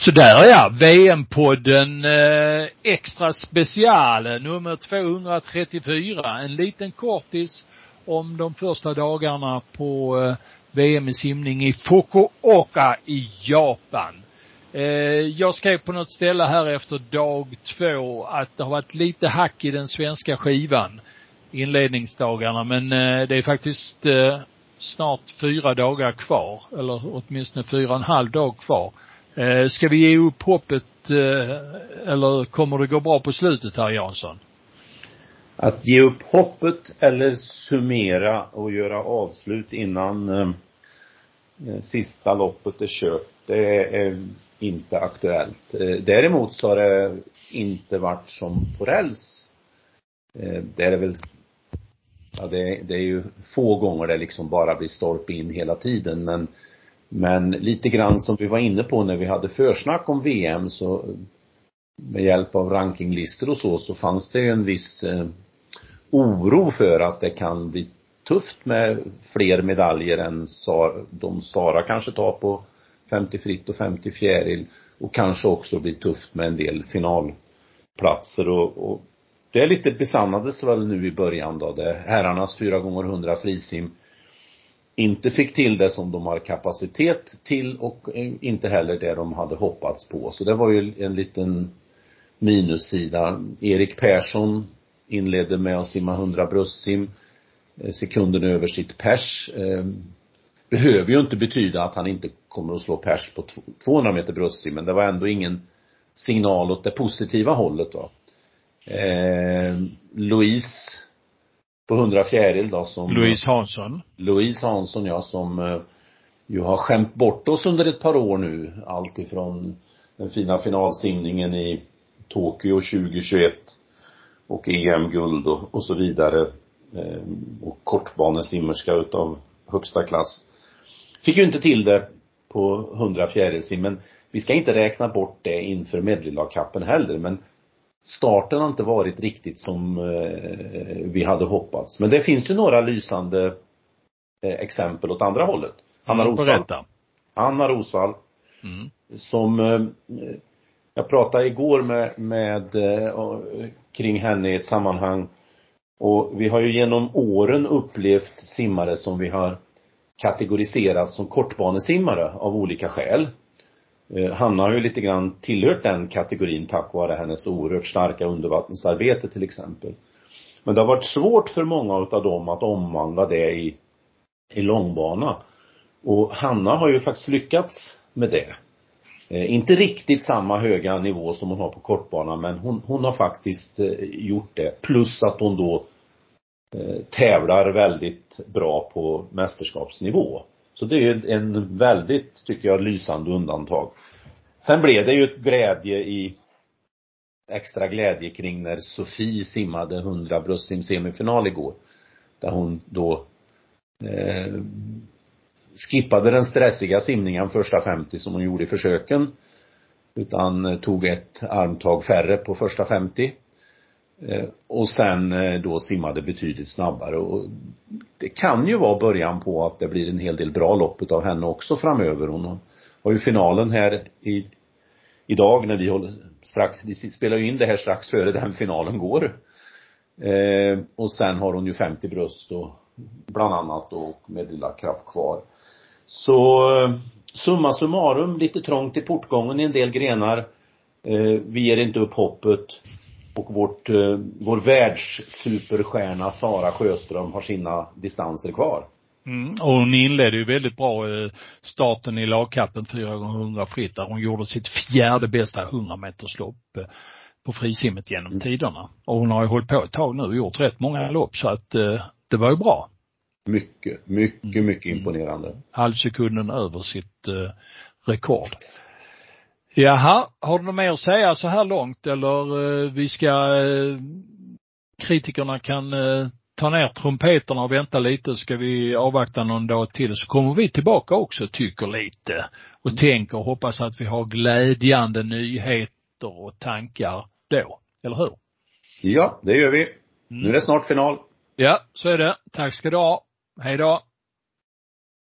Sådär ja, VM-podden eh, extra special, nummer 234. En liten kortis om de första dagarna på eh, VM i simning i Fukuoka i Japan. Eh, jag skrev på något ställe här efter dag två att det har varit lite hack i den svenska skivan inledningsdagarna men eh, det är faktiskt eh, snart fyra dagar kvar, eller åtminstone fyra och en halv dag kvar Eh, ska vi ge upp hoppet eh, eller kommer det gå bra på slutet här Jansson? Att ge upp hoppet eller summera och göra avslut innan eh, eh sista loppet är kört, det är inte aktuellt. Eh, däremot så har det inte varit som på räls. Eh, det är väl, ja det, det är ju få gånger det liksom bara blir stolpe in hela tiden men men lite grann som vi var inne på när vi hade försnack om VM så med hjälp av rankinglistor och så, så fanns det en viss eh, oro för att det kan bli tufft med fler medaljer än Sar, de Sara kanske tar på 50 fritt och 50 fjäril och kanske också blir tufft med en del finalplatser. Och, och det är lite besannades väl nu i början då, det herrarnas 4 gånger 100 frisim inte fick till det som de har kapacitet till och eh, inte heller det de hade hoppats på. Så det var ju en liten minussida. Erik Persson inledde med att simma 100 bröstsim eh, sekunden över sitt pers. Eh, behöver ju inte betyda att han inte kommer att slå pers på 200 meter bröstsim, men det var ändå ingen signal åt det positiva hållet då. Eh, Louise på 100 fjäril då som Louise Hansson. Louise Hansson ja som eh, ju har skämt bort oss under ett par år nu. Allt ifrån den fina finalsimningen i Tokyo 2021 och EM-guld och, och så vidare. Eh, och kortbanesimmerska utav högsta klass. Fick ju inte till det på 100 fjärilsim men vi ska inte räkna bort det inför medleylacupen heller men starten har inte varit riktigt som eh, vi hade hoppats. Men det finns ju några lysande eh, exempel åt andra hållet. Hanna mm, Rosvall. Berätta. Hanna Rosvall. Mm. Som, eh, jag pratade igår med, med kring henne i ett sammanhang och vi har ju genom åren upplevt simmare som vi har kategoriserat som kortbanesimmare av olika skäl. Eh, Hanna har ju lite grann tillhört den kategorin tack vare hennes oerhört starka undervattensarbete till exempel. Men det har varit svårt för många utav dem att omvandla det i, i långbana. Och Hanna har ju faktiskt lyckats med det. Eh, inte riktigt samma höga nivå som hon har på kortbana men hon, hon har faktiskt eh, gjort det. Plus att hon då eh, tävlar väldigt bra på mästerskapsnivå. Så det är ju en väldigt, tycker jag, lysande undantag. Sen blev det ju ett glädje i, extra glädje kring när Sofie simmade 100 bröstsim semifinal igår. Där hon då eh, skippade den stressiga simningen första 50 som hon gjorde i försöken. Utan tog ett armtag färre på första 50. Eh, och sen eh, då simmade betydligt snabbare och det kan ju vara början på att det blir en hel del bra lopp utav henne också framöver. Hon har ju finalen här i, idag när vi håller strax, vi spelar ju in det här strax före den finalen går. Eh, och sen har hon ju 50 bröst och bland annat och med lilla kraft kvar. Så eh, summa summarum, lite trångt i portgången i en del grenar. Eh, vi ger inte upp hoppet och vårt, eh, vår världssuperstjärna Sara Sjöström har sina distanser kvar. Mm, och hon inledde ju väldigt bra eh, starten i lagkappen 4 gånger 100 fritt där hon gjorde sitt fjärde bästa 100 meterslopp eh, på frisimmet genom mm. tiderna. Och hon har ju hållit på ett tag nu och gjort rätt många lopp så att det var ju bra. Mycket, mycket, mm. mycket imponerande. Halvsekunden över sitt rekord. Jaha, har du något mer att säga så här långt eller eh, vi ska, eh, kritikerna kan eh, ta ner trumpeterna och vänta lite ska vi avvakta någon dag till så kommer vi tillbaka också tycker lite och mm. tänker och hoppas att vi har glädjande nyheter och tankar då, eller hur? Ja, det gör vi. Mm. Nu är det snart final. Ja, så är det. Tack ska du ha. Hej då.